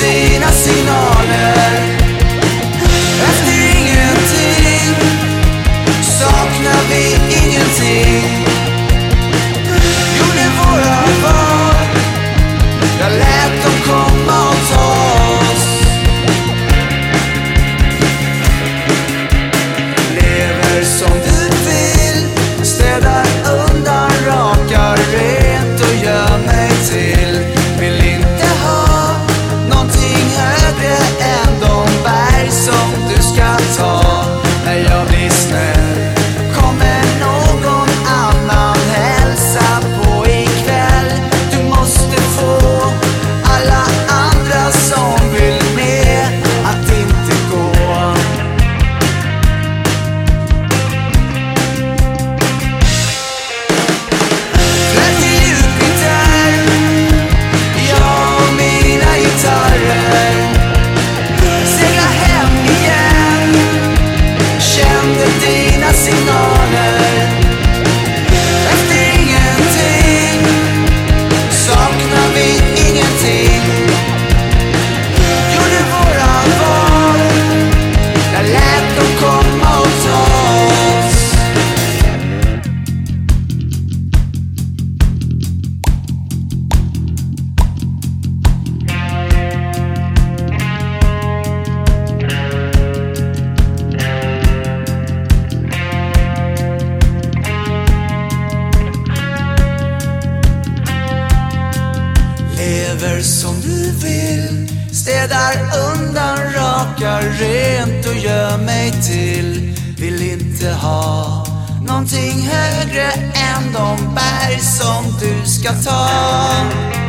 dina signaler. Efter ingenting saknar vi ingenting. som du vill. Städar undan, rakar rent och gör mig till. Vill inte ha någonting högre än de berg som du ska ta.